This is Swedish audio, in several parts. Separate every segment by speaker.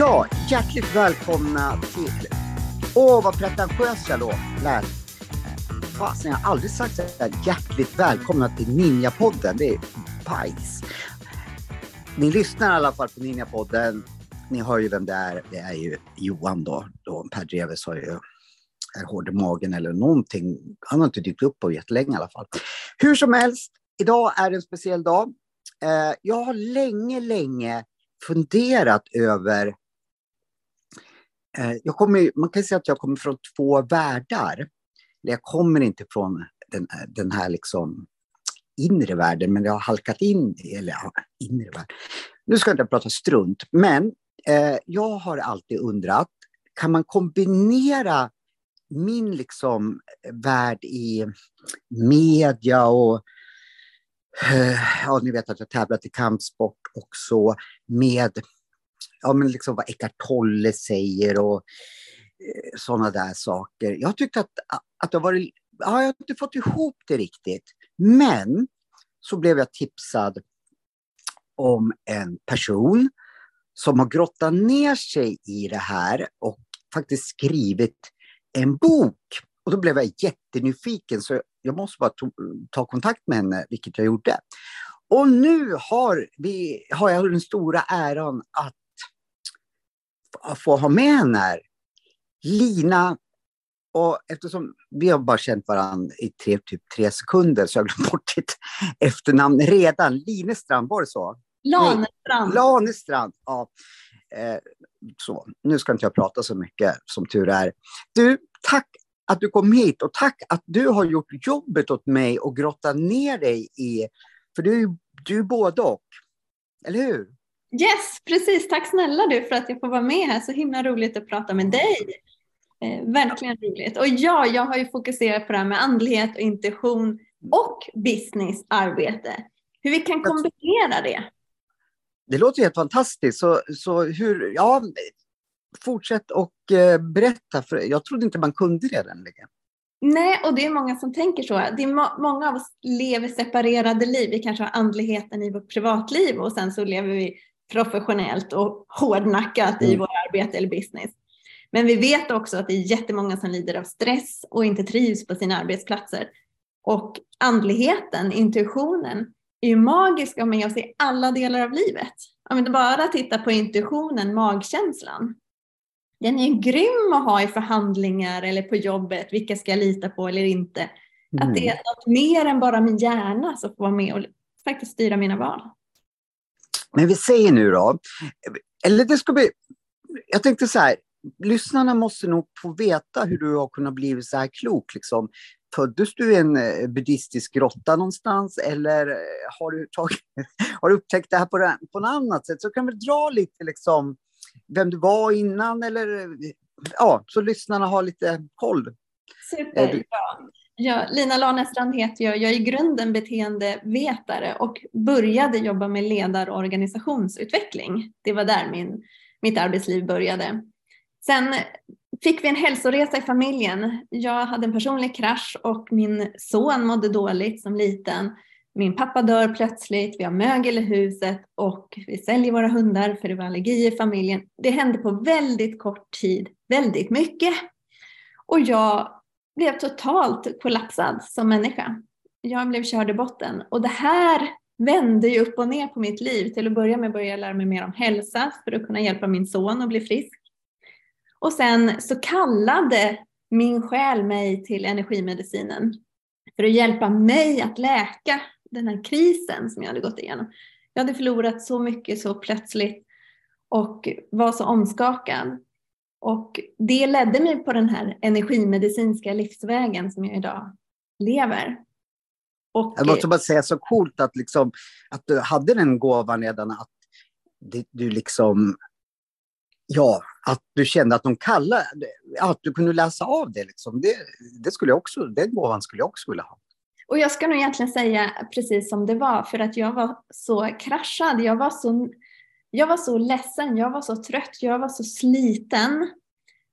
Speaker 1: Ja, hjärtligt välkomna till... Åh, vad pretentiös jag låter. Fasen, jag har aldrig sagt så här hjärtligt välkomna till Ninjapodden. Det är bajs. Ni lyssnar i alla fall på Ninjapodden. Ni hör ju vem det är. Det är ju Johan då. då per Dreves har ju är hård i magen eller någonting. Han har inte dykt upp på jättelänge i alla fall. Hur som helst, idag är det en speciell dag. Eh, jag har länge, länge funderat över eh, jag kommer, man kan säga att jag kommer från två världar. Jag kommer inte från den, den här liksom inre världen, men jag har halkat in i, eller ja, inre världen. Nu ska jag inte prata strunt, men eh, jag har alltid undrat, kan man kombinera min liksom värld i media och eh, ja, ni vet att jag tävlat i kampsport också med ja, men liksom vad Eckart Tolle säger och eh, sådana där saker. Jag tyckte att, att det varit, ja, jag har inte fått ihop det riktigt. Men så blev jag tipsad om en person som har grottat ner sig i det här och faktiskt skrivit en bok. Och då blev jag jättenyfiken så jag måste bara to, ta kontakt med henne, vilket jag gjorde. Och nu har, vi, har jag den stora äran att få ha med henne här. Lina, och eftersom vi har bara känt varandra i tre, typ tre sekunder så har jag glömt bort ditt efternamn redan. Linestrand, var det så?
Speaker 2: Lanestrand.
Speaker 1: Lanestrand, ja. Eh, så, nu ska inte jag prata så mycket, som tur är. Du, tack att du kom hit och tack att du har gjort jobbet åt mig och grottat ner dig i, för du, du är både och. Eller hur?
Speaker 2: Yes, precis. Tack snälla du för att jag får vara med här. Så himla roligt att prata med dig. Eh, verkligen roligt. Och ja, jag har ju fokuserat på det här med andlighet och intuition och businessarbete. Hur vi kan kombinera det.
Speaker 1: Det låter helt fantastiskt. Så, så hur, ja, fortsätt och eh, berätta, för jag trodde inte man kunde det nämligen.
Speaker 2: Nej, och det är många som tänker så. Det är må många av oss lever separerade liv. Vi kanske har andligheten i vårt privatliv och sen så lever vi professionellt och hårdnackat mm. i vårt arbete eller business. Men vi vet också att det är jättemånga som lider av stress och inte trivs på sina arbetsplatser. Och andligheten, intuitionen, är ju magisk att ha med oss i alla delar av livet. Om vi bara tittar på intuitionen, magkänslan. Den är ju grym att ha i förhandlingar eller på jobbet. Vilka ska jag lita på eller inte? Mm. Att det är något mer än bara min hjärna som får vara med och faktiskt styra mina val.
Speaker 1: Men vi säger nu då, eller det ska bli, jag tänkte så här, lyssnarna måste nog få veta hur du har kunnat bli så här klok. Liksom. Föddes du i en eh, buddhistisk grotta någonstans eller eh, har du, tagit, har du upptäckt det här på, på något annat sätt? Så kan vi dra lite liksom, vem du var innan eller ja, så lyssnarna har lite koll.
Speaker 2: Super, ja. Ja, Lina Lanestrand heter jag. Jag är i grunden beteendevetare och började jobba med ledar och organisationsutveckling. Det var där min, mitt arbetsliv började. Sen fick vi en hälsoresa i familjen. Jag hade en personlig krasch och min son mådde dåligt som liten. Min pappa dör plötsligt, vi har mögel i huset och vi säljer våra hundar för det var allergi i familjen. Det hände på väldigt kort tid väldigt mycket. Och jag blev totalt kollapsad som människa. Jag blev körd i botten och det här vände ju upp och ner på mitt liv. Till att börja med började jag lära mig mer om hälsa för att kunna hjälpa min son att bli frisk. Och sen så kallade min själ mig till energimedicinen för att hjälpa mig att läka den här krisen som jag hade gått igenom. Jag hade förlorat så mycket så plötsligt och var så omskakad. Och det ledde mig på den här energimedicinska livsvägen som jag idag lever.
Speaker 1: Och, jag måste bara säga så coolt att, liksom, att du hade den gåvan redan att du liksom Ja, att du kände att de kallade, att du kunde läsa av det. Liksom. det, det skulle jag också, den gåvan skulle jag också vilja ha.
Speaker 2: Och jag ska nog egentligen säga precis som det var, för att jag var så kraschad. Jag var så jag var så ledsen, jag var så trött, jag var så sliten.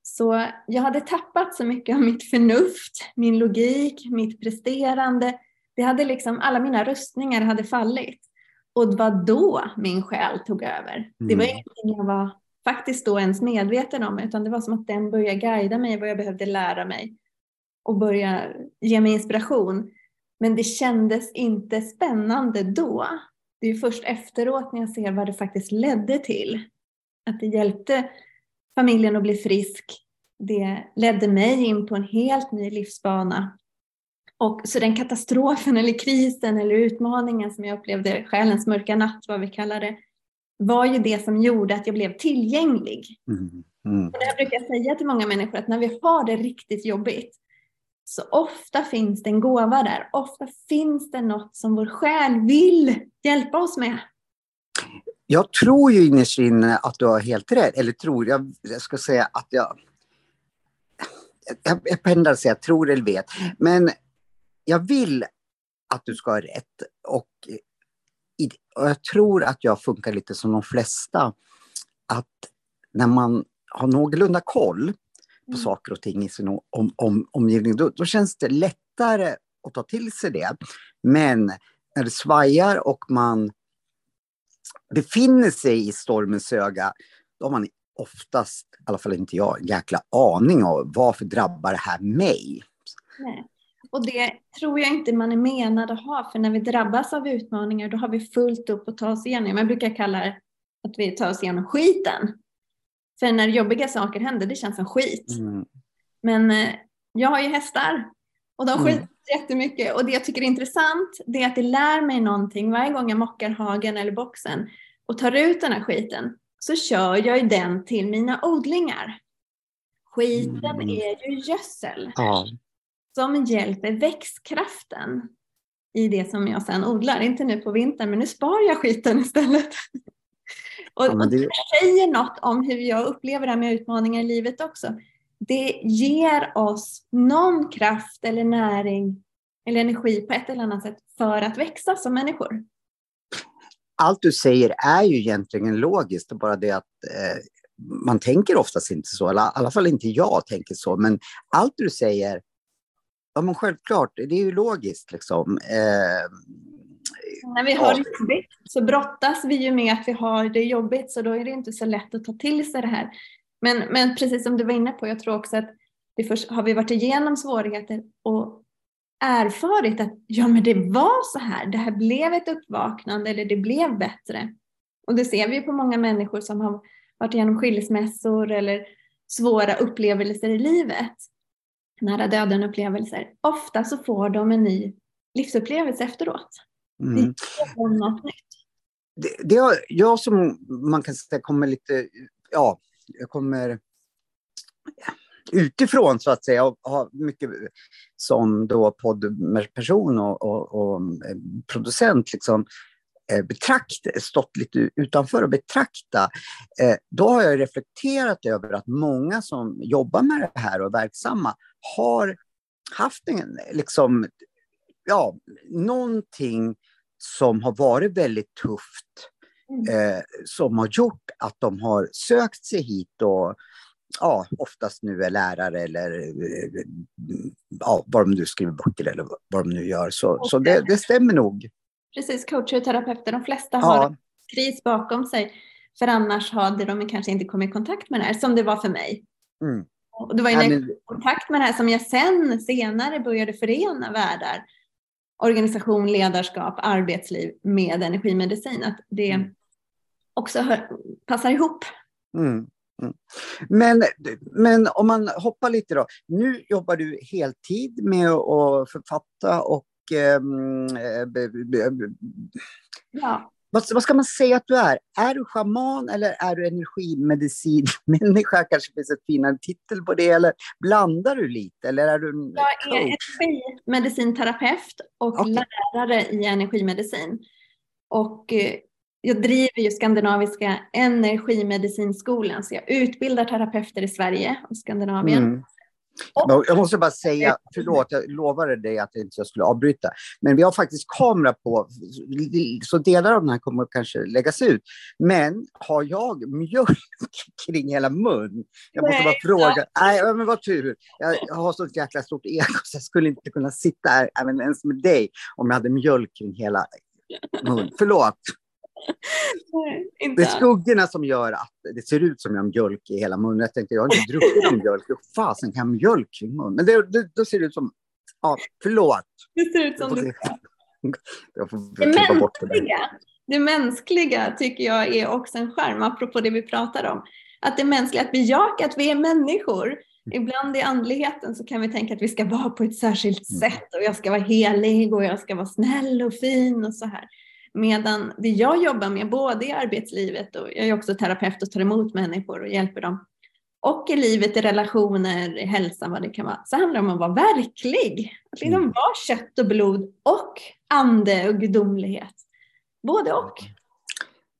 Speaker 2: Så jag hade tappat så mycket av mitt förnuft, min logik, mitt presterande. Det hade liksom, alla mina rustningar hade fallit. Och det var då min själ tog över. Det var mm. ingenting jag var faktiskt då ens medveten om, utan det var som att den började guida mig vad jag behövde lära mig och börja ge mig inspiration. Men det kändes inte spännande då. Det är först efteråt när jag ser vad det faktiskt ledde till. Att det hjälpte familjen att bli frisk. Det ledde mig in på en helt ny livsbana. Och så den katastrofen eller krisen eller utmaningen som jag upplevde, själens mörka natt vad vi kallar det, var ju det som gjorde att jag blev tillgänglig. Mm. Mm. Och det brukar jag säga till många människor att när vi har det riktigt jobbigt så ofta finns det en gåva där. Ofta finns det något som vår själ vill hjälpa oss med.
Speaker 1: Jag tror ju innerst inne att du har helt rätt. Eller tror, jag, jag ska säga att jag... Jag, jag pendlar säga tror eller vet. Men jag vill att du ska ha rätt. Och, och jag tror att jag funkar lite som de flesta. Att när man har någorlunda koll på mm. saker och ting i sin om, om, omgivning, då, då känns det lättare att ta till sig det. Men när det svajar och man befinner sig i stormens öga, då har man oftast, i alla fall inte jag, en jäkla aning om varför drabbar det här mig?
Speaker 2: Nej. Och det tror jag inte man är menad att ha, för när vi drabbas av utmaningar då har vi fullt upp att ta oss igenom. Jag brukar kalla det att vi tar oss igenom skiten. För när jobbiga saker händer, det känns som skit. Mm. Men eh, jag har ju hästar och de skiter mm. jättemycket. Och det jag tycker är intressant, det är att det lär mig någonting varje gång jag mockar hagen eller boxen och tar ut den här skiten så kör jag ju den till mina odlingar. Skiten mm. är ju gödsel ja. Som hjälper växtkraften i det som jag sedan odlar. Inte nu på vintern, men nu sparar jag skiten istället. Och, ja, det... det säger något om hur jag upplever det här med utmaningar i livet också. Det ger oss någon kraft eller näring eller energi på ett eller annat sätt för att växa som människor.
Speaker 1: Allt du säger är ju egentligen logiskt, bara det att eh, man tänker oftast inte så, eller i alla fall inte jag tänker så, men allt du säger, ja men självklart, det är ju logiskt liksom. Eh,
Speaker 2: när vi har det jobbigt så brottas vi ju med att vi har det jobbigt så då är det inte så lätt att ta till sig det här. Men, men precis som du var inne på, jag tror också att vi först, har vi varit igenom svårigheter och erfarit att ja men det var så här, det här blev ett uppvaknande eller det blev bättre. Och det ser vi på många människor som har varit igenom skilsmässor eller svåra upplevelser i livet. Nära döden upplevelser. Ofta så får de en ny livsupplevelse efteråt. Mm. något nytt.
Speaker 1: Det, det är jag som man kan säga kommer lite, ja, jag kommer utifrån så att säga och har mycket som då poddperson och, och, och eh, producent liksom eh, betrakt, stått lite utanför och betrakta, eh, då har jag reflekterat över att många som jobbar med det här och är verksamma har haft en, liksom, ja, någonting som har varit väldigt tufft, mm. eh, som har gjort att de har sökt sig hit och ja, oftast nu är lärare eller eh, ja, vad de nu skriver böcker eller vad de nu gör. Så, så det, det stämmer nog.
Speaker 2: Precis, coacher och terapeuter, de flesta har ja. kris bakom sig. För annars hade de kanske inte kommit i kontakt med det här, som det var för mig. Mm. Och det var ju när jag kom i kontakt med det här som jag sen senare började förena världar organisation, ledarskap, arbetsliv med energimedicin. Att det mm. också hör, passar ihop. Mm.
Speaker 1: Mm. Men, men om man hoppar lite då. Nu jobbar du heltid med att författa och eh, ja vad, vad, ska man säga att du är? Är du schaman eller är du energimedicinmänniska? Kanske finns ett finare titel på det. Eller blandar du lite? Eller är du en
Speaker 2: Jag är energimedicinterapeut och okay. lärare i energimedicin. Och eh, jag driver ju Skandinaviska energimedicinskolan, så jag utbildar terapeuter i Sverige och Skandinavien. Mm.
Speaker 1: Jag måste bara säga, förlåt, jag lovade dig att jag inte skulle avbryta. Men vi har faktiskt kamera på, så delar av den här kommer kanske läggas ut. Men har jag mjölk kring hela mun? Jag måste bara fråga. Nej, men vad tur. Jag har så jäkla stort ego så jag skulle inte kunna sitta här även ens med dig om jag hade mjölk kring hela mun. Förlåt. Nej, det är skuggorna som gör att det ser ut som jag har mjölk i hela munnen. Jag tänkte, jag har inte druckit någon mjölk. Hur fasen kan jag ha mjölk i munnen? Men det, det, då ser det ut som... Ja, förlåt.
Speaker 2: Det ser ut som du Jag får det, mänskliga, bort det, det mänskliga tycker jag är också en skärm, apropå det vi pratar om. Att det mänskliga, att bejaka att vi är människor. Ibland i andligheten så kan vi tänka att vi ska vara på ett särskilt mm. sätt och jag ska vara helig och jag ska vara snäll och fin och så här. Medan det jag jobbar med, både i arbetslivet och jag är också terapeut och tar emot människor och hjälper dem, och i livet, i relationer, i hälsan, vad det kan vara, så handlar det om att vara verklig. Att liksom mm. vara kött och blod och ande och gudomlighet. Både och.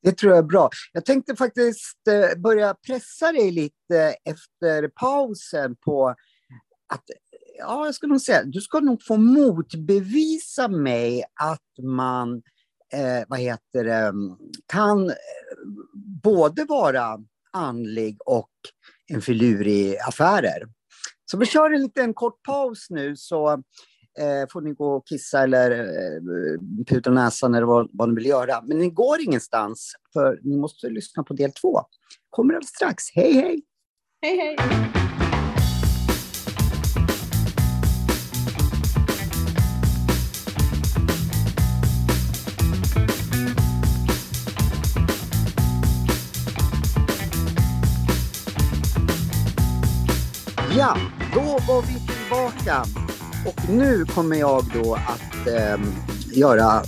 Speaker 1: Det tror jag är bra. Jag tänkte faktiskt eh, börja pressa dig lite efter pausen på att, ja, jag ska nog säga, du ska nog få motbevisa mig att man eh, vad heter det, mm, kan eh, både vara andlig och en filur i affärer. Så vi kör en liten kort paus nu så eh, får ni gå och kissa eller eh, puta näsan eller vad, vad ni vill göra. Men ni går ingenstans för ni måste lyssna på del två. Kommer alldeles strax. Hej hej!
Speaker 2: Hej hej!
Speaker 1: Ja, då var vi tillbaka. Och nu kommer jag då att eh, göra,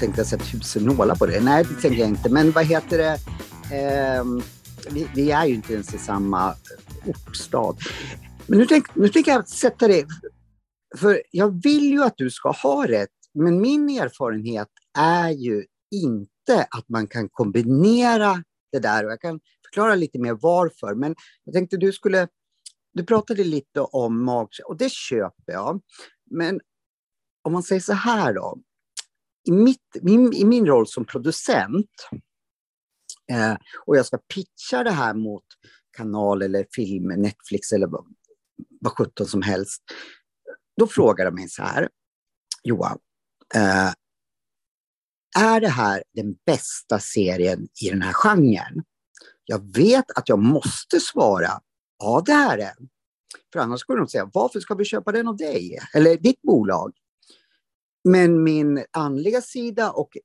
Speaker 1: tänkte jag säga tusen nålar på det. Nej, det tänker jag inte. Men vad heter det? Eh, vi, vi, är ju inte ens i samma ortstad. Men nu, tänk, nu tänker jag sätta det, för jag vill ju att du ska ha rätt. Men min erfarenhet är ju inte att man kan kombinera det där och jag kan förklara lite mer varför. Men jag tänkte du skulle du pratade lite om magkänsla och det köper jag. Men om man säger så här då. I, mitt, min, i min roll som producent eh, och jag ska pitcha det här mot kanal eller film, Netflix eller vad, vad sjutton som helst. Då frågar de mig så här. Johan, eh, är det här den bästa serien i den här genren? Jag vet att jag måste svara Ja, det är det. För annars skulle de säga, varför ska vi köpa den av dig? Eller ditt bolag? Men min andliga sida och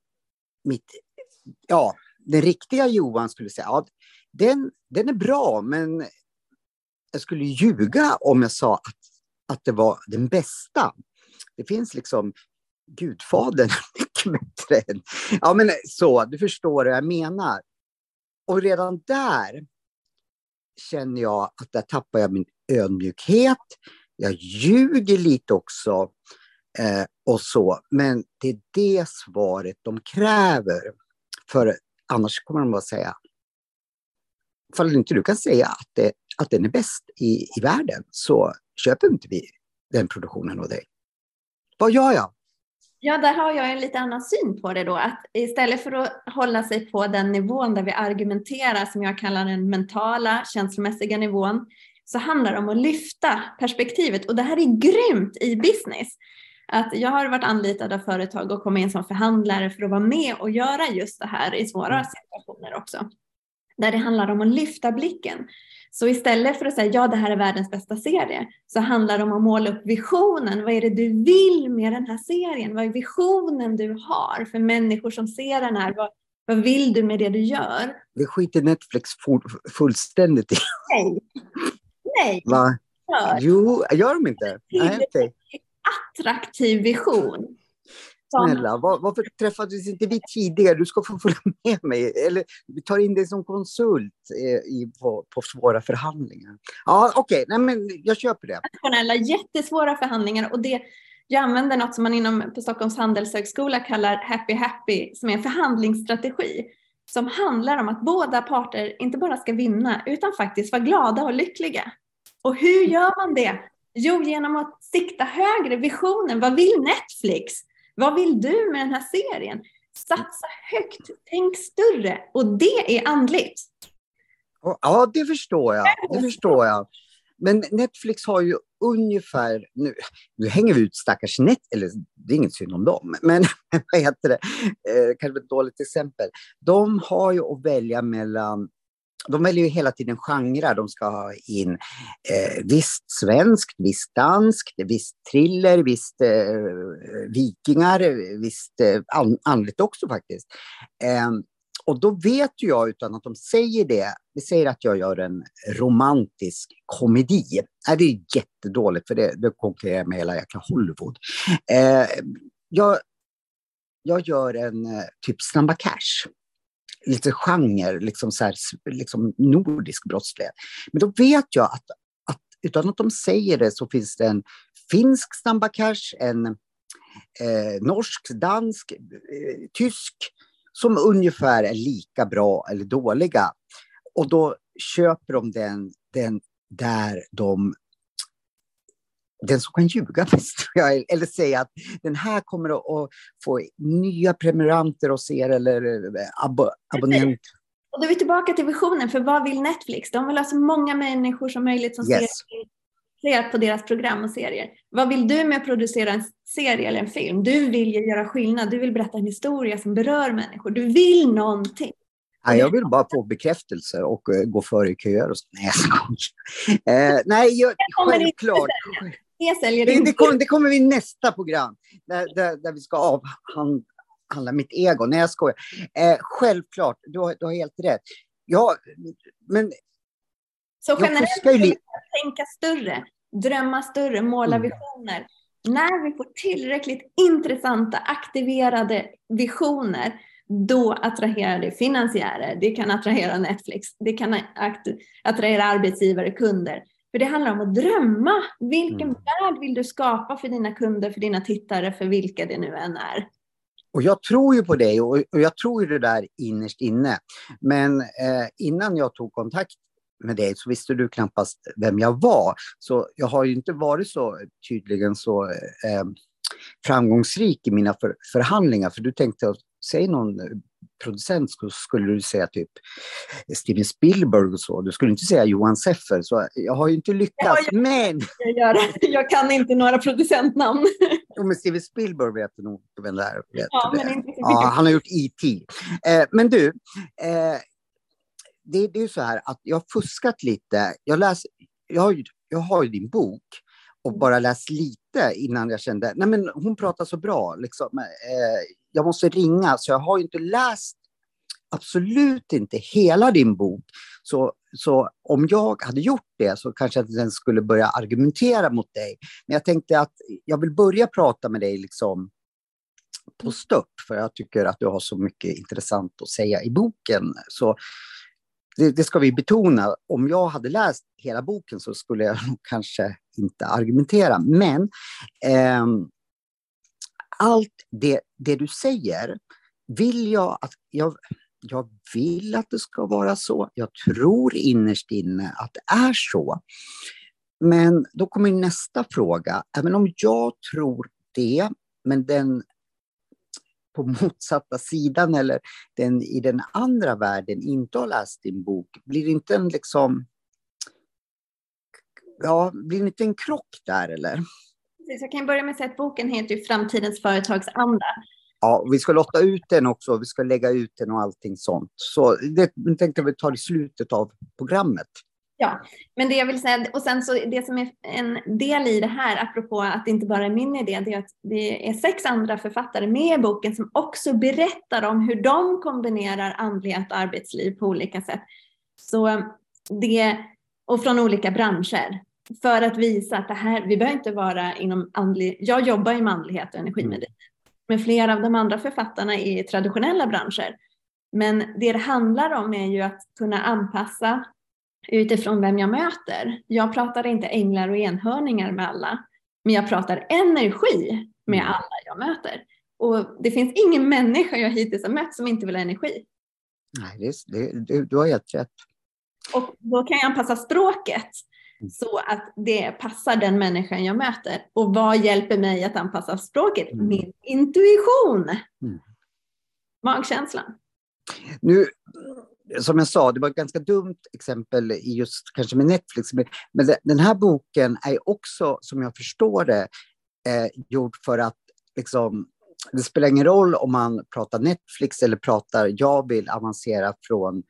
Speaker 1: mitt, ja, den riktiga Johan skulle säga, ja, den, den är bra, men jag skulle ljuga om jag sa att, att det var den bästa. Det finns liksom Gudfadern mycket bättre än... Ja, men så, du förstår vad jag menar. Och redan där känner jag att där tappar jag min ödmjukhet. Jag ljuger lite också eh, och så. Men det är det svaret de kräver. För annars kommer de bara säga, ifall inte du kan säga att, det, att den är bäst i, i världen så köper inte vi den produktionen av dig. Vad gör jag?
Speaker 2: Ja, där har jag en lite annan syn på det då. Att istället för att hålla sig på den nivån där vi argumenterar, som jag kallar den mentala, känslomässiga nivån, så handlar det om att lyfta perspektivet. Och det här är grymt i business. Att jag har varit anlitad av företag och kommit in som förhandlare för att vara med och göra just det här i svåra mm. situationer också. Där det handlar om att lyfta blicken. Så istället för att säga ja, det här är världens bästa serie, så handlar det om att måla upp visionen. Vad är det du vill med den här serien? Vad är visionen du har för människor som ser den här? Vad, vad vill du med det du gör?
Speaker 1: Det skiter Netflix fullständigt i.
Speaker 2: Nej. Nej.
Speaker 1: Va? Jo, gör de inte?
Speaker 2: Nej, okay. Attraktiv vision.
Speaker 1: Snälla, var, varför träffades inte vi tidigare? Du ska få följa med mig. Eller vi tar in dig som konsult eh, i, på, på svåra förhandlingar. Ja, okej, okay. men jag köper det.
Speaker 2: Nationella, jättesvåra förhandlingar och det, jag använder något som man inom på Stockholms handelshögskola kallar happy happy, som är en förhandlingsstrategi som handlar om att båda parter inte bara ska vinna utan faktiskt vara glada och lyckliga. Och hur gör man det? Jo, genom att sikta högre, visionen. Vad vill Netflix? Vad vill du med den här serien? Satsa högt, tänk större. Och det är andligt.
Speaker 1: Ja, det förstår jag. Det förstår jag. Men Netflix har ju ungefär, nu, nu hänger vi ut stackars Net, eller det är inget synd om dem, men vad heter det, eh, kanske ett dåligt exempel. De har ju att välja mellan de väljer ju hela tiden genrer. De ska ha in eh, visst svenskt, visst danskt, visst thriller, visst eh, vikingar, visst eh, andligt också faktiskt. Eh, och då vet jag utan att de säger det, vi säger att jag gör en romantisk komedi. Nej, det är jättedåligt för det, det konkurrerar med hela jäkla Hollywood. Eh, jag, jag gör en eh, typ Snabba Cash lite genre, liksom, så här, liksom nordisk brottslighet. Men då vet jag att, att utan att de säger det så finns det en finsk Snabba Cash, en eh, norsk, dansk, eh, tysk som ungefär är lika bra eller dåliga. Och då köper de den, den där de den som kan ljuga mest, eller säga att den här kommer att få nya prenumeranter och ser eller eh, ab abonnenter.
Speaker 2: Och då är vi tillbaka till visionen, för vad vill Netflix? De vill ha så många människor som möjligt som yes. ser på deras program och serier. Vad vill du med att producera en serie eller en film? Du vill ju göra skillnad, du vill berätta en historia som berör människor. Du vill någonting.
Speaker 1: Nej, jag vill bara få bekräftelse och uh, gå före i köer och så. Nej, jag skojar. Uh, nej, jag, självklart. Det, säljer det, det, kommer, det kommer vi nästa program, där, där, där vi ska avhandla mitt ego. Nej, jag skojar. Eh, självklart, du har, du har helt rätt. Ja, men...
Speaker 2: Så generellt, tänka större, drömma större, måla mm. visioner. När vi får tillräckligt intressanta, aktiverade visioner, då attraherar det finansiärer, det kan attrahera Netflix, det kan attrahera arbetsgivare, kunder. För det handlar om att drömma. Vilken mm. värld vill du skapa för dina kunder, för dina tittare, för vilka det nu än är?
Speaker 1: Och jag tror ju på dig och, och jag tror ju det där innerst inne. Men eh, innan jag tog kontakt med dig så visste du knappast vem jag var. Så jag har ju inte varit så tydligen så eh, framgångsrik i mina för, förhandlingar. För du tänkte, säg någon producent skulle du säga typ Steven Spielberg och så. Du skulle inte säga Johan Seffer. Så jag har ju inte lyckats. Ja, jag,
Speaker 2: men... Jag, jag, kan inte några producentnamn.
Speaker 1: Jo, men Steven Spielberg vet du nog vem det är. Ja, men inte ja, han har gjort E.T. Eh, men du, eh, det, det är så här att jag har fuskat lite. Jag, läs, jag, har, jag har ju din bok och bara läst lite innan jag kände, nej men hon pratar så bra. Liksom. Eh, jag måste ringa, så jag har inte läst absolut inte hela din bok. Så, så om jag hade gjort det så kanske jag den skulle börja argumentera mot dig. Men jag tänkte att jag vill börja prata med dig liksom på stupp, för jag tycker att du har så mycket intressant att säga i boken. Så det, det, ska vi betona. Om jag hade läst hela boken så skulle jag nog kanske inte argumentera. Men eh, allt det, det du säger vill jag att jag, jag vill att det ska vara så. Jag tror innerst inne att det är så. Men då kommer nästa fråga. Även om jag tror det, men den på motsatta sidan eller den i den andra världen inte har läst din bok, blir det inte en liksom... Ja, blir det inte en krock där eller?
Speaker 2: Jag kan börja med att säga att boken heter ju Framtidens företagsanda.
Speaker 1: Ja, vi ska lotta ut den också, vi ska lägga ut den och allting sånt. Så det tänkte vi ta i slutet av programmet.
Speaker 2: Ja, men det jag vill säga, och sen så det som är en del i det här, apropå att det inte bara är min idé, det är att det är sex andra författare med i boken som också berättar om hur de kombinerar andlighet och arbetsliv på olika sätt. Så det, och från olika branscher. För att visa att det här, vi behöver inte vara inom andlig, jag jobbar i manlighet och energimedicin. Men flera av de andra författarna är i traditionella branscher. Men det det handlar om är ju att kunna anpassa utifrån vem jag möter. Jag pratar inte änglar och enhörningar med alla, men jag pratar energi med mm. alla jag möter. Och det finns ingen människa jag hittills har mött som inte vill ha energi.
Speaker 1: Nej, det, det, du har helt rätt.
Speaker 2: Och då kan jag anpassa språket. Mm. så att det passar den människan jag möter. Och vad hjälper mig att anpassa språket? Mm. Min intuition. Mm. Magkänslan.
Speaker 1: Nu, som jag sa, det var ett ganska dumt exempel i just kanske med Netflix. Men den här boken är också, som jag förstår det, eh, gjord för att liksom, det spelar ingen roll om man pratar Netflix eller pratar jag vill avancera från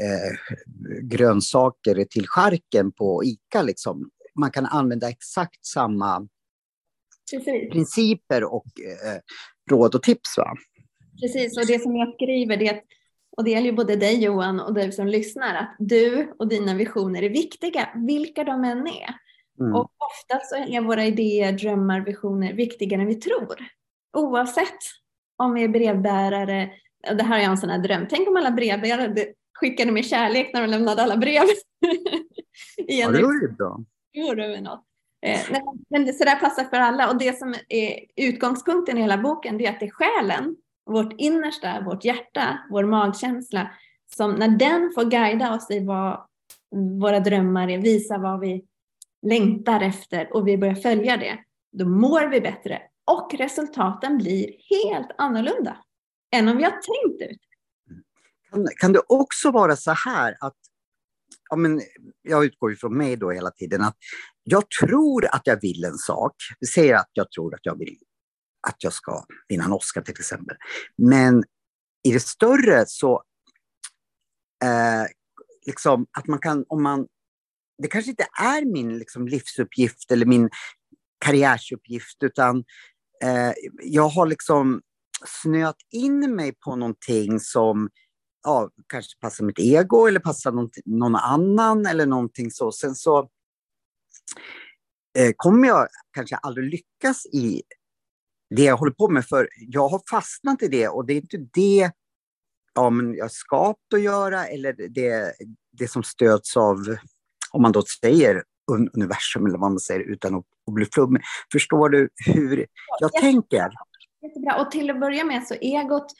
Speaker 1: eh, grönsaker till skärken på ICA. Liksom. Man kan använda exakt samma Precis. principer och eh, råd och tips. Va?
Speaker 2: Precis, och det som jag skriver det är att, och det gäller ju både dig Johan och dig som lyssnar, att du och dina visioner är viktiga, vilka de än är. Mm. Och ofta så är våra idéer, drömmar, visioner viktigare än vi tror. Oavsett om vi är brevbärare, det här är en sån här dröm, tänk om alla brevbärare skickade med kärlek när de lämnade alla brev.
Speaker 1: ja, det vore ju bra.
Speaker 2: Det vore något. Eh, men så där passar för alla och det som är utgångspunkten i hela boken det är att det är själen, vårt innersta, vårt hjärta, vår magkänsla som när den får guida oss i vad våra drömmar är, visa vad vi längtar efter och vi börjar följa det, då mår vi bättre och resultaten blir helt annorlunda än om vi har tänkt ut.
Speaker 1: Kan, kan det också vara så här att, ja men, jag utgår ifrån mig då hela tiden, att jag tror att jag vill en sak. Vi säger att jag tror att jag vill att jag ska vinna en Oscar till exempel. Men i det större så, eh, liksom att man kan, om man, det kanske inte är min liksom, livsuppgift eller min karriärsuppgift, utan eh, jag har liksom snöat in mig på någonting som ja, kanske passar mitt ego eller passar någon, någon annan eller någonting så. Sen så eh, kommer jag kanske aldrig lyckas i det jag håller på med, för jag har fastnat i det och det är inte det ja, men jag skapat att göra eller det, det som stöds av, om man då säger universum eller vad man säger utan att, att bli flummig. Förstår du hur jag ja, tänker?
Speaker 2: Jättebra. Och till att börja med så egot,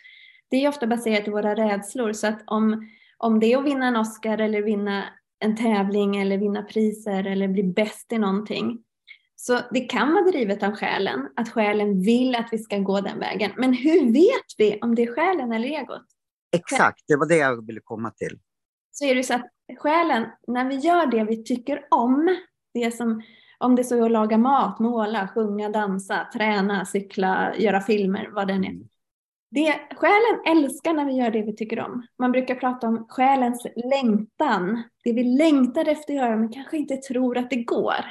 Speaker 2: det är ofta baserat på våra rädslor. Så att om, om det är att vinna en Oscar eller vinna en tävling eller vinna priser eller bli bäst i någonting. Så det kan vara drivet av själen, att själen vill att vi ska gå den vägen. Men hur vet vi om det är själen eller egot?
Speaker 1: Exakt, det var det jag ville komma till.
Speaker 2: Så är det så att själen, när vi gör det vi tycker om, det som, om det så är att laga mat, måla, sjunga, dansa, träna, cykla, göra filmer, vad det än är. Det, själen älskar när vi gör det vi tycker om. Man brukar prata om själens längtan. Det vi längtar efter att göra men kanske inte tror att det går.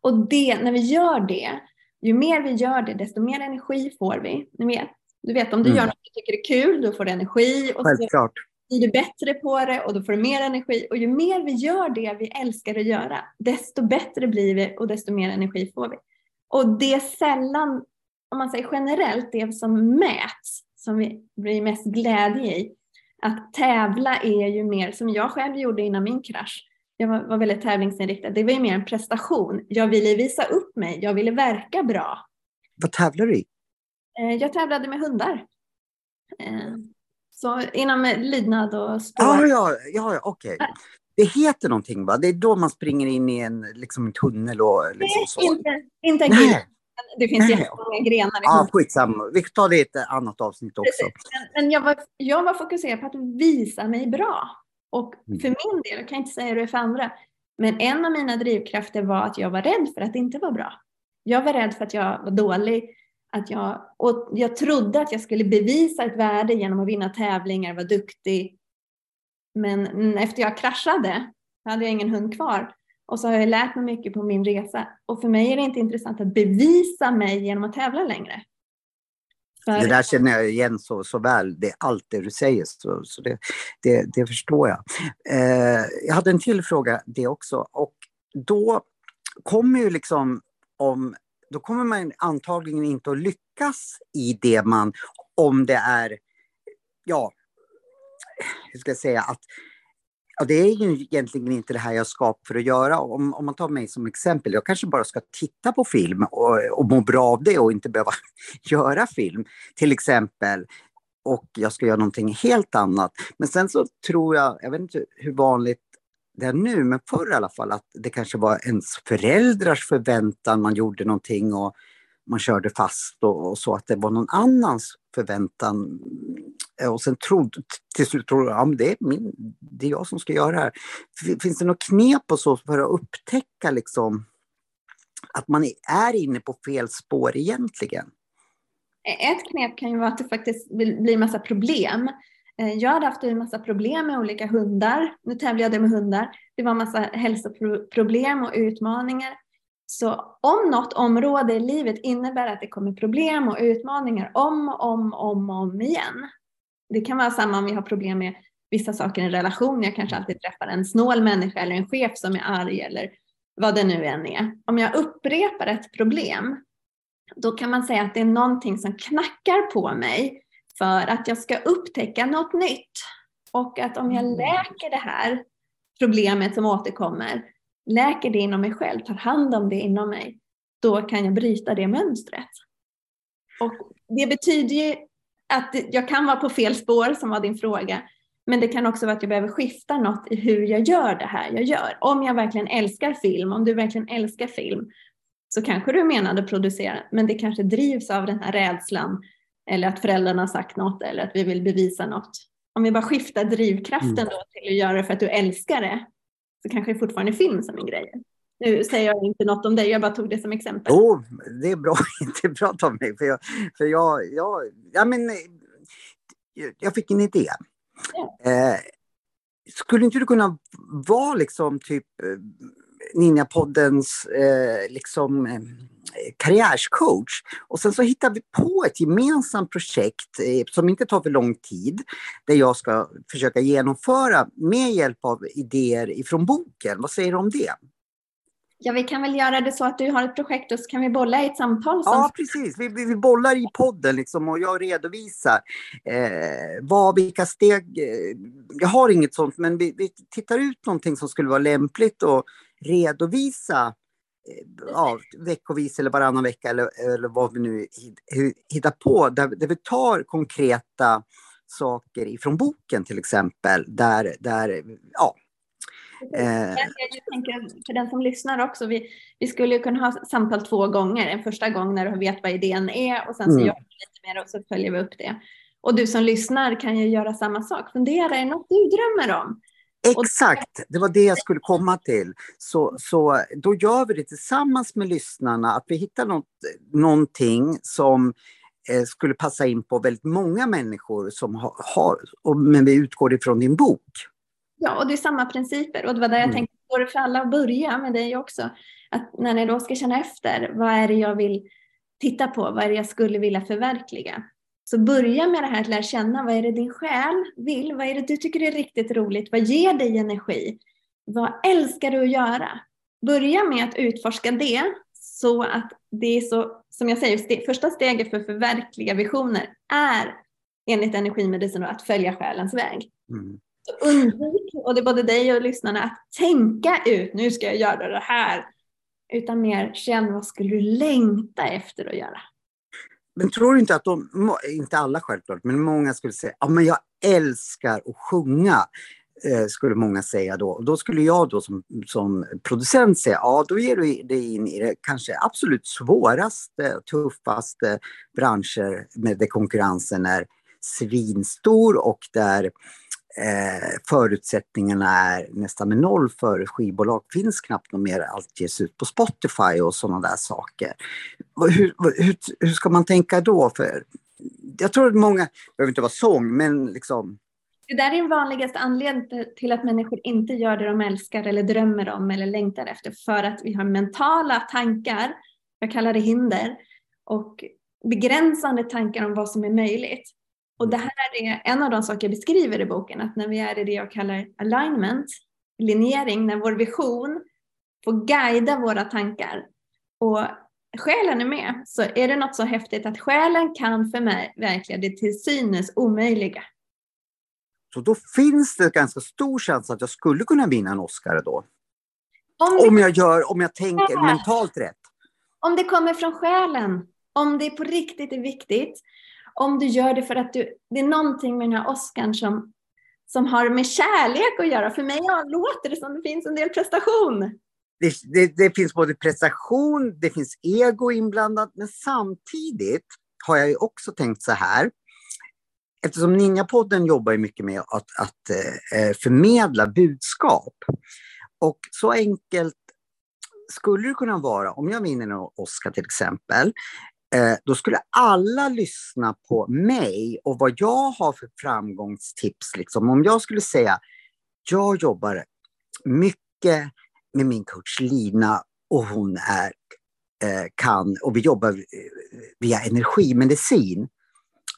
Speaker 2: Och det, när vi gör det, ju mer vi gör det, desto mer energi får vi. Ni vet, du vet om du mm. gör något du tycker är kul, då får du energi. Och
Speaker 1: Självklart.
Speaker 2: Så blir du bättre på det och då får du mer energi. Och ju mer vi gör det vi älskar att göra, desto bättre blir vi och desto mer energi får vi. Och det är sällan om man säger generellt, det som mäts, som vi blir mest glädje i, att tävla är ju mer, som jag själv gjorde innan min krasch, jag var, var väldigt tävlingsinriktad, det var ju mer en prestation. Jag ville visa upp mig, jag ville verka bra.
Speaker 1: Vad tävlar du i?
Speaker 2: Eh, jag tävlade med hundar. Eh, så inom lydnad och spår.
Speaker 1: Ah, ja, ja, okej. Okay. Det heter någonting va? Det är då man springer in i en liksom, tunnel och liksom
Speaker 2: Nej, så? Inte, inte en det finns jättemånga grenar.
Speaker 1: Ja, skitsamma. Vi tar det i ett annat avsnitt också.
Speaker 2: Men, jag, var, jag var fokuserad på att visa mig bra. Och mm. för min del, jag kan inte säga det för andra, men en av mina drivkrafter var att jag var rädd för att det inte var bra. Jag var rädd för att jag var dålig. Att jag, och jag trodde att jag skulle bevisa ett värde genom att vinna tävlingar, vara duktig. Men efter jag kraschade hade jag ingen hund kvar. Och så har jag lärt mig mycket på min resa. Och för mig är det inte intressant att bevisa mig genom att tävla längre.
Speaker 1: För... Det där känner jag igen så, så väl, det är allt det du säger, så, så det, det, det förstår jag. Eh, jag hade en till fråga det också. Och då kommer ju liksom om då kommer man antagligen inte att lyckas i det man, om det är, ja, hur ska jag säga, att Ja, det är ju egentligen inte det här jag skapar för att göra. Om, om man tar mig som exempel, jag kanske bara ska titta på film och, och må bra av det och inte behöva göra film, till exempel. Och jag ska göra någonting helt annat. Men sen så tror jag, jag vet inte hur vanligt det är nu, men förr i alla fall, att det kanske var ens föräldrars förväntan man gjorde någonting och man körde fast och, och så, att det var någon annans förväntan. Eh, och sen trodde, till slut trodde jag, ja, det, är min, det är jag som ska göra det här. Finns det något knep och så för att upptäcka liksom att man är inne på fel spår egentligen?
Speaker 2: E-, ett knep kan ju vara att det faktiskt blir massa problem. Eh, jag hade haft en massa problem med olika hundar. Nu tävlade jag med hundar. Det var massa hälsoproblem och utmaningar. Så om något område i livet innebär att det kommer problem och utmaningar om och om, om, om igen. Det kan vara samma om vi har problem med vissa saker i en relation. Jag kanske alltid träffar en snål människa eller en chef som är arg eller vad det nu än är. Om jag upprepar ett problem, då kan man säga att det är någonting som knackar på mig för att jag ska upptäcka något nytt. Och att om jag mm. läker det här problemet som återkommer, läker det inom mig själv, tar hand om det inom mig, då kan jag bryta det mönstret. Och det betyder ju att jag kan vara på fel spår, som var din fråga, men det kan också vara att jag behöver skifta något i hur jag gör det här jag gör. Om jag verkligen älskar film, om du verkligen älskar film, så kanske du är menad att producera, men det kanske drivs av den här rädslan eller att föräldrarna har sagt något eller att vi vill bevisa något. Om vi bara skiftar drivkraften mm. då till att göra det för att du älskar det, så kanske det fortfarande film som en grej. Nu säger jag inte något om dig, jag bara tog det som exempel.
Speaker 1: Jo, oh, det är bra, det är bra Tommy, för jag, för jag, jag, ja, men, jag fick en idé. Ja. Eh, skulle inte du kunna vara liksom typ eh, Ninjapoddens eh, liksom, eh, karriärscoach. Och sen så hittar vi på ett gemensamt projekt eh, som inte tar för lång tid, där jag ska försöka genomföra med hjälp av idéer ifrån boken. Vad säger du om det?
Speaker 2: Ja, vi kan väl göra det så att du har ett projekt och så kan vi bolla i ett samtal.
Speaker 1: Som... Ja, precis. Vi, vi, vi bollar i podden liksom och jag redovisar eh, vad, vilka steg... Eh, jag har inget sånt, men vi, vi tittar ut någonting som skulle vara lämpligt och redovisa eh, ja, veckovis eller varannan vecka eller, eller vad vi nu hittar på, där, där vi tar konkreta saker ifrån boken till exempel, där, där ja,
Speaker 2: Eh. Jag tänker för den som lyssnar också, vi, vi skulle kunna ha samtal två gånger. En första gång när du vet vad idén är och sen så mm. gör vi lite mer och så följer vi upp det. Och du som lyssnar kan ju göra samma sak. Fundera, är det något du drömmer om?
Speaker 1: Exakt, det var det jag skulle komma till. Så, så då gör vi det tillsammans med lyssnarna, att vi hittar något, någonting som eh, skulle passa in på väldigt många människor som har, har och, men vi utgår ifrån din bok.
Speaker 2: Ja, och det är samma principer. Och det var där jag mm. tänkte, går det för alla att börja med dig också? Att när ni då ska känna efter, vad är det jag vill titta på? Vad är det jag skulle vilja förverkliga? Så börja med det här att lära känna, vad är det din själ vill? Vad är det du tycker är riktigt roligt? Vad ger dig energi? Vad älskar du att göra? Börja med att utforska det så att det är så, som jag säger, ste första steget för att förverkliga visioner är enligt energimedicin att följa själens väg. Mm. Undvik, och det är både dig och lyssnarna, att tänka ut, nu ska jag göra det här. Utan mer känn, vad skulle du längta efter att göra?
Speaker 1: Men tror du inte att de, inte alla självklart, men många skulle säga, ja men jag älskar att sjunga, eh, skulle många säga då. Och då skulle jag då som, som producent säga, ja då ger du dig in i det kanske absolut svåraste, tuffaste branscher med där konkurrensen är svinstor och där eh, förutsättningarna är nästan med noll för skivbolag. finns knappt något mer, allt ges ut på Spotify och sådana där saker. Hur, hur, hur ska man tänka då? För jag tror att många, det behöver inte vara sång, men liksom
Speaker 2: det där är den vanligaste anledningen till att människor inte gör det de älskar eller drömmer om eller längtar efter. För att vi har mentala tankar, jag kallar det hinder, och begränsande tankar om vad som är möjligt. Och det här är en av de saker jag beskriver i boken, att när vi är i det jag kallar alignment, linjering, när vår vision får guida våra tankar och själen är med, så är det något så häftigt att själen kan förverkliga det till synes omöjliga.
Speaker 1: Så då finns det ganska stor chans att jag skulle kunna vinna en Oscar då? Om, det... om jag, gör, om jag tänker mentalt rätt?
Speaker 2: Om det kommer från själen, om det på riktigt är viktigt om du gör det för att du, det är någonting med den här Oscarn som, som har med kärlek att göra. För mig låter det som det finns en del prestation.
Speaker 1: Det, det, det finns både prestation, det finns ego inblandat, men samtidigt har jag ju också tänkt så här. Eftersom Ninjapodden jobbar mycket med att, att eh, förmedla budskap. Och så enkelt skulle det kunna vara, om jag vinner en Oscar till exempel, eh, då skulle alla lyssna på mig och vad jag har för framgångstips. Liksom. Om jag skulle säga, jag jobbar mycket med min coach Lina och hon är, eh, kan, och vi jobbar eh, via energimedicin.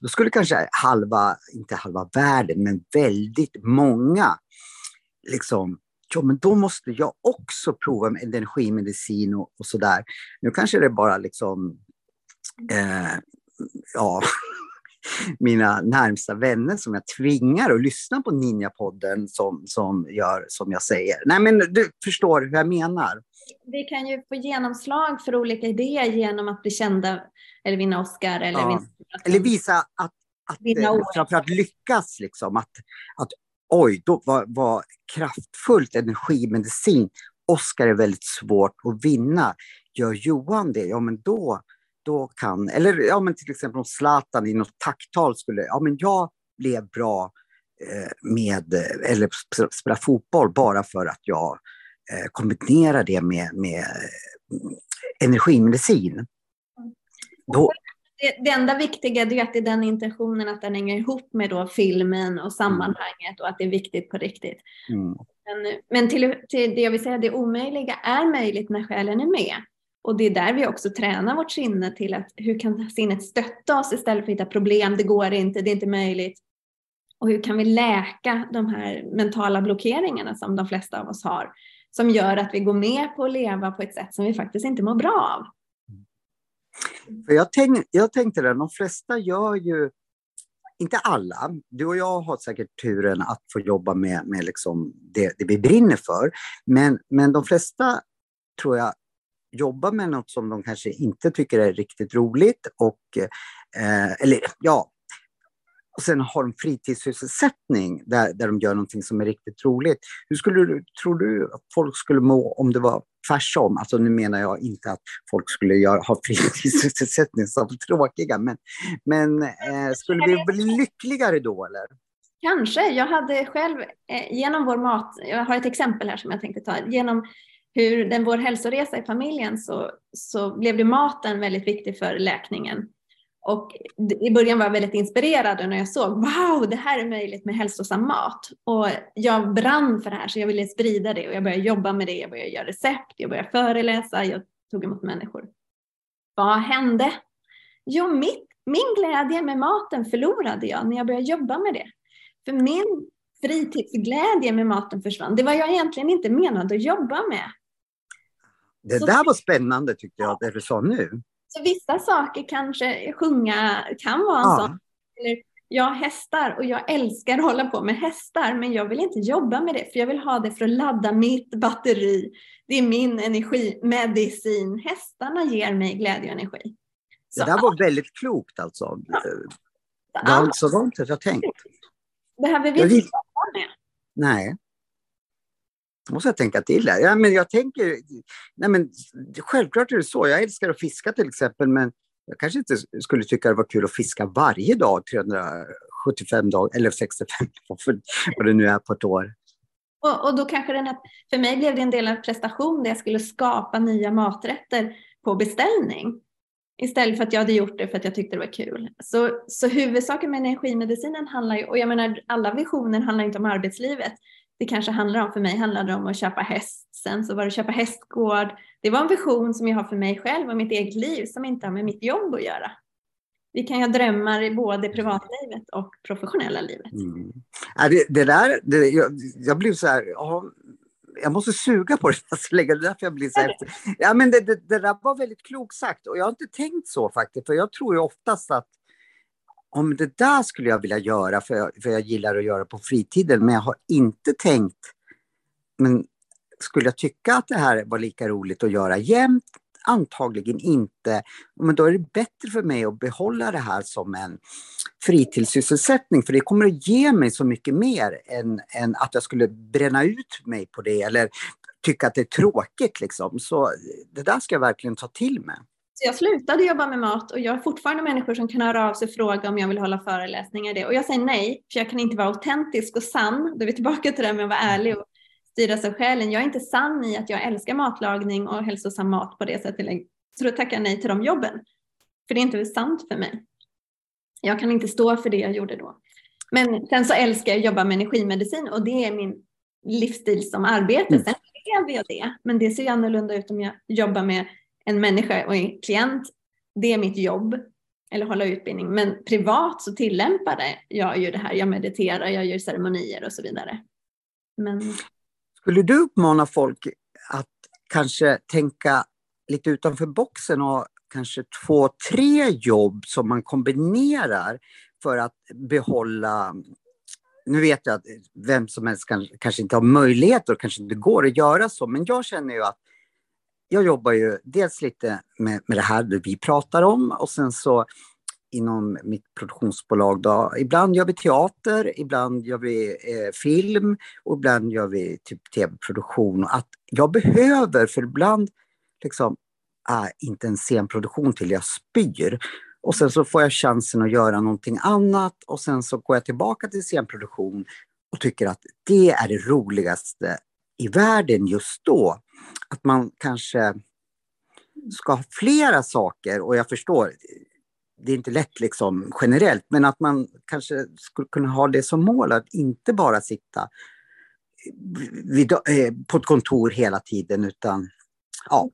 Speaker 1: Då skulle kanske halva, inte halva världen, men väldigt många liksom ja men då måste jag också prova med energimedicin och, och sådär. Nu kanske det är bara liksom, eh, ja, mina närmsta vänner som jag tvingar att lyssna på Ninjapodden som, som gör som jag säger. Nej men du förstår hur jag menar.
Speaker 2: Vi kan ju få genomslag för olika idéer genom att bli kända eller vinna Oscar. Eller, ja. vinna...
Speaker 1: eller visa att, att eh, framförallt lyckas, liksom, att, att oj, då var, var kraftfullt energimedicin. Oscar är väldigt svårt att vinna. Gör Johan det, ja men då, då kan, eller ja men till exempel om Zlatan i något tacktal skulle, ja men jag blev bra eh, med, eller spela fotboll bara för att jag eh, kombinerar det med, med eh, energimedicin.
Speaker 2: Då, det, det enda viktiga är att det är den intentionen att den hänger ihop med då filmen och sammanhanget och att det är viktigt på riktigt. Mm. Men, men till, till det jag vill säga, det omöjliga är möjligt när själen är med. Och det är där vi också tränar vårt sinne till att hur kan sinnet stötta oss istället för att hitta problem, det går inte, det är inte möjligt. Och hur kan vi läka de här mentala blockeringarna som de flesta av oss har, som gör att vi går med på att leva på ett sätt som vi faktiskt inte mår bra av.
Speaker 1: För jag, tänk, jag tänkte det, de flesta gör ju, inte alla, du och jag har säkert turen att få jobba med, med liksom det, det vi brinner för, men, men de flesta tror jag jobbar med något som de kanske inte tycker är riktigt roligt och eh, eller ja, och sen har de fritidssysselsättning där, där de gör någonting som är riktigt roligt. Hur skulle du, tror du att folk skulle må om det var tvärtom? Alltså nu menar jag inte att folk skulle göra, ha fritidssysselsättning som tråkiga, men, men eh, skulle vi bli lyckligare då eller?
Speaker 2: Kanske. Jag hade själv eh, genom vår mat, jag har ett exempel här som jag tänkte ta, genom hur den, vår hälsoresa i familjen så, så blev det maten väldigt viktig för läkningen. Och i början var jag väldigt inspirerad när jag såg wow, det här är möjligt med hälsosam mat. Och jag brann för det här så jag ville sprida det och jag började jobba med det. Jag började göra recept, jag började föreläsa, jag tog emot människor. Vad hände? Jo, mitt, min glädje med maten förlorade jag när jag började jobba med det. För min fritidsglädje med maten försvann. Det var jag egentligen inte menad att jobba med.
Speaker 1: Det så där var spännande tyckte jag, det du sa nu.
Speaker 2: Så vissa saker kanske sjunga kan vara en ja. sån. Eller, jag har hästar och jag älskar att hålla på med hästar men jag vill inte jobba med det för jag vill ha det för att ladda mitt batteri. Det är min energimedicin. Hästarna ger mig glädje och energi.
Speaker 1: Så, det där var väldigt klokt alltså. Ja. Det var inte så långt jag tänkt.
Speaker 2: Behöver vi inte jobba med.
Speaker 1: Nej måste jag tänka till här. Ja, men jag tänker, nej men, självklart är det så. Jag älskar att fiska till exempel, men jag kanske inte skulle tycka det var kul att fiska varje dag, 375 dagar, eller 65, vad det nu är på ett år.
Speaker 2: Och, och då kanske den här, för mig blev det en del av prestation där jag skulle skapa nya maträtter på beställning. Istället för att jag hade gjort det för att jag tyckte det var kul. Så, så huvudsaken med energimedicinen handlar ju, och jag menar alla visioner handlar inte om arbetslivet, det kanske handlar om, för mig handlade det om att köpa häst. Sen så var det köpa hästgård. Det var en vision som jag har för mig själv och mitt eget liv som inte har med mitt jobb att göra. Vi kan ha drömmar i både privatlivet och professionella livet. Mm.
Speaker 1: Ja, det, det, där, det, jag, jag blev så här, ja, jag måste suga på det så länge, det är därför jag blir så här. Ja, men det, det, det där var väldigt klokt sagt och jag har inte tänkt så faktiskt, för jag tror ju oftast att om det där skulle jag vilja göra, för jag, för jag gillar att göra på fritiden, men jag har inte tänkt, men skulle jag tycka att det här var lika roligt att göra jämt? antagligen inte, men då är det bättre för mig att behålla det här som en fritidssysselsättning, för det kommer att ge mig så mycket mer än, än att jag skulle bränna ut mig på det eller tycka att det är tråkigt. Liksom. Så det där ska jag verkligen ta till mig.
Speaker 2: Så jag slutade jobba med mat och jag har fortfarande människor som kan höra av sig och fråga om jag vill hålla föreläsningar. Det. Och jag säger nej, för jag kan inte vara autentisk och sann. Då är vi tillbaka till det här med att vara ärlig och styras av själen. Jag är inte sann i att jag älskar matlagning och hälsosam mat på det sättet. Så då tackar jag nej till de jobben. För det är inte sant för mig. Jag kan inte stå för det jag gjorde då. Men sen så älskar jag att jobba med energimedicin och det är min livsstil som arbete. Mm. Sen lever jag det, men det ser ju annorlunda ut om jag jobbar med en människa och en klient. Det är mitt jobb eller hålla utbildning. Men privat så tillämpar jag ju det här. Jag mediterar, jag gör ceremonier och så vidare. Men...
Speaker 1: Skulle du uppmana folk att kanske tänka lite utanför boxen och kanske två, tre jobb som man kombinerar för att behålla nu vet jag att vem som helst kan, kanske inte har möjlighet och kanske inte går att göra så, men jag känner ju att jag jobbar ju dels lite med, med det här vi pratar om och sen så inom mitt produktionsbolag. Då. Ibland gör vi teater, ibland gör vi eh, film och ibland gör vi typ tv-produktion. Att jag behöver, för ibland liksom, äh, inte en scenproduktion till jag spyr. Och sen så får jag chansen att göra någonting annat och sen så går jag tillbaka till scenproduktion och tycker att det är det roligaste i världen just då. Att man kanske ska ha flera saker och jag förstår, det är inte lätt liksom generellt, men att man kanske skulle kunna ha det som mål att inte bara sitta vid, eh, på ett kontor hela tiden utan ja,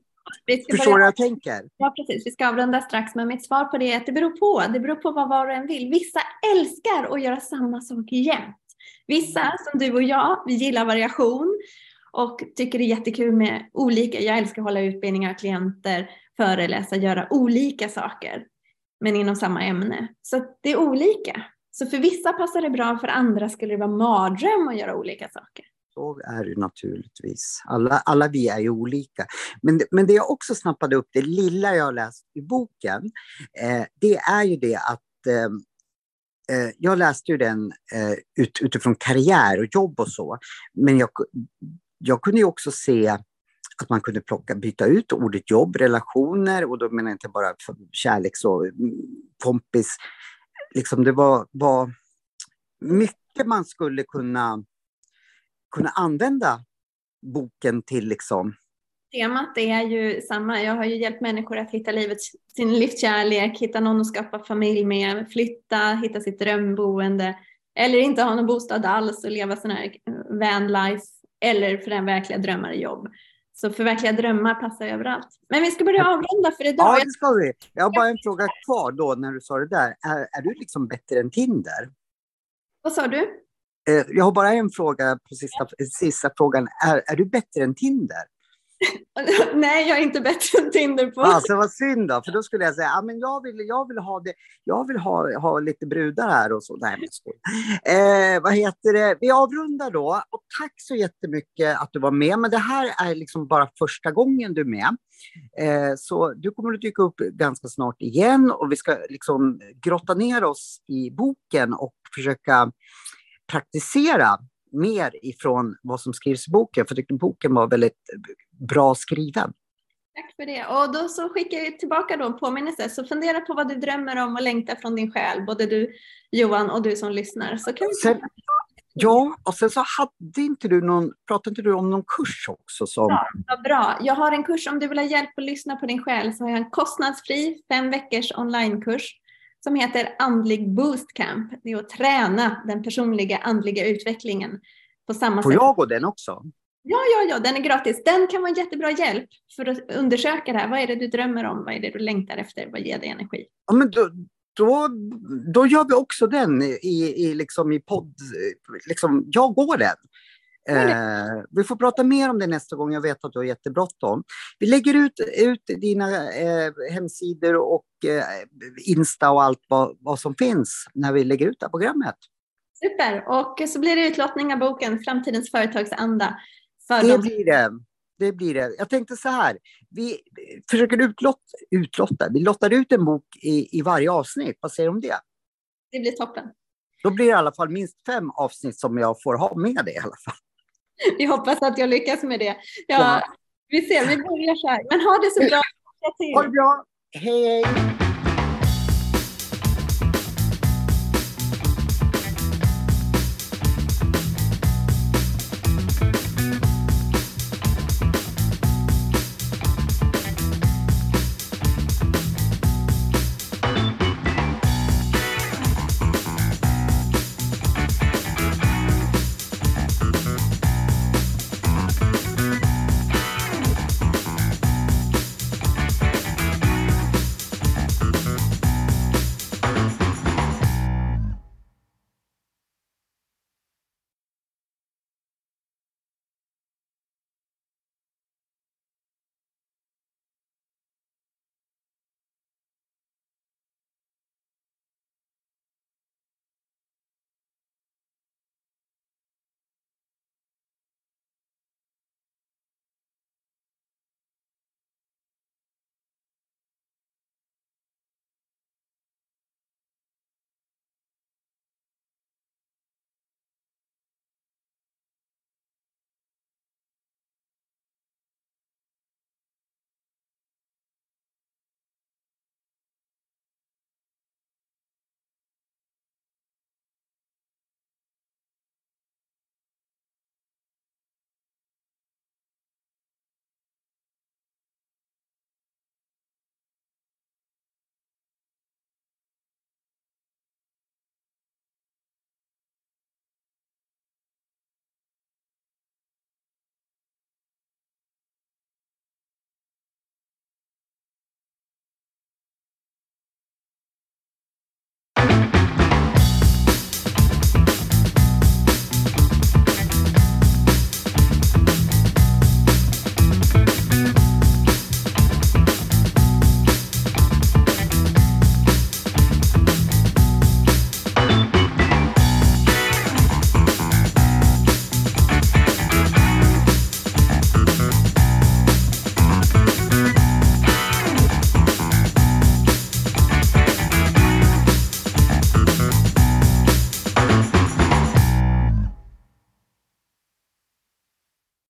Speaker 1: Förstår du vad jag tänker?
Speaker 2: Ja, precis. Vi ska avrunda strax, men mitt svar på det är att det beror på. Det beror på vad var och en vill. Vissa älskar att göra samma sak jämt. Vissa, som du och jag, vi gillar variation och tycker det är jättekul med olika. Jag älskar att hålla utbildningar, klienter, föreläsa, göra olika saker, men inom samma ämne. Så det är olika. Så för vissa passar det bra, för andra skulle det vara mardröm att göra olika saker.
Speaker 1: Så är det naturligtvis. Alla, alla vi är ju olika. Men, men det jag också snappade upp, det lilla jag läst i boken, eh, det är ju det att eh, eh, jag läste ju den eh, ut, utifrån karriär och jobb och så. Men jag, jag kunde ju också se att man kunde plocka, byta ut ordet jobb, relationer, och då menar jag inte bara kärleks och mm, kompis. Liksom det var, var mycket man skulle kunna kunna använda boken till liksom?
Speaker 2: Temat är ju samma. Jag har ju hjälpt människor att hitta livet, sin livskärlek, hitta någon att skapa familj med, flytta, hitta sitt drömboende eller inte ha någon bostad alls och leva sån här eh, vanlife eller för den verkliga drömmar i jobb. Så förverkliga drömmar passar överallt. Men vi ska börja avrunda för idag.
Speaker 1: Ja, det ska vi. Jag har bara en fråga kvar då när du sa det där. Är, är du liksom bättre än Tinder?
Speaker 2: Vad sa du?
Speaker 1: Eh, jag har bara en fråga på sista, sista frågan. Är, är du bättre än Tinder?
Speaker 2: Nej, jag är inte bättre än Tinder på.
Speaker 1: Alltså vad synd då, för då skulle jag säga, ja, men jag vill, jag vill ha det, jag vill ha, ha lite brudar här och så. Nej, men skoj. Eh, vad heter det? Vi avrundar då och tack så jättemycket att du var med. Men det här är liksom bara första gången du är med. Eh, så du kommer att dyka upp ganska snart igen och vi ska liksom grotta ner oss i boken och försöka praktisera mer ifrån vad som skrivs i boken, för jag tyckte boken var väldigt bra skriven.
Speaker 2: Tack för det. Och då så skickar jag tillbaka då en påminnelse. Så fundera på vad du drömmer om och längtar från din själ, både du Johan och du som lyssnar. Så kan
Speaker 1: sen, ja, och sen så hade inte du någon, pratade inte du om någon kurs också? Som...
Speaker 2: Ja, vad bra. Jag har en kurs, om du vill ha hjälp att lyssna på din själ, så har jag en kostnadsfri fem veckors onlinekurs som heter Andlig Boostcamp. Det är att träna den personliga andliga utvecklingen på samma
Speaker 1: Får
Speaker 2: sätt.
Speaker 1: Får jag gå den också?
Speaker 2: Ja, ja, ja, den är gratis. Den kan vara en jättebra hjälp för att undersöka det här. Vad är det du drömmer om? Vad är det du längtar efter? Vad ger dig energi?
Speaker 1: Ja, men då, då, då gör vi också den i, i, liksom i podd. Liksom, jag går den. Eh, vi får prata mer om det nästa gång. Jag vet att du har jättebråttom. Vi lägger ut, ut dina eh, hemsidor och eh, Insta och allt vad, vad som finns när vi lägger ut det här programmet.
Speaker 2: Super! Och så blir det utlottning av boken Framtidens företagsanda.
Speaker 1: För det de... blir det. det blir det. Jag tänkte så här, vi försöker utlott, utlotta, vi lottar ut en bok i, i varje avsnitt. Vad säger du om det?
Speaker 2: Det blir toppen.
Speaker 1: Då blir det i alla fall minst fem avsnitt som jag får ha med det i alla fall.
Speaker 2: Vi hoppas att jag lyckas med det. Ja, ja. Vi ser, vi börjar så här. Men ha det så bra.
Speaker 1: Ha det bra. Hej, hej.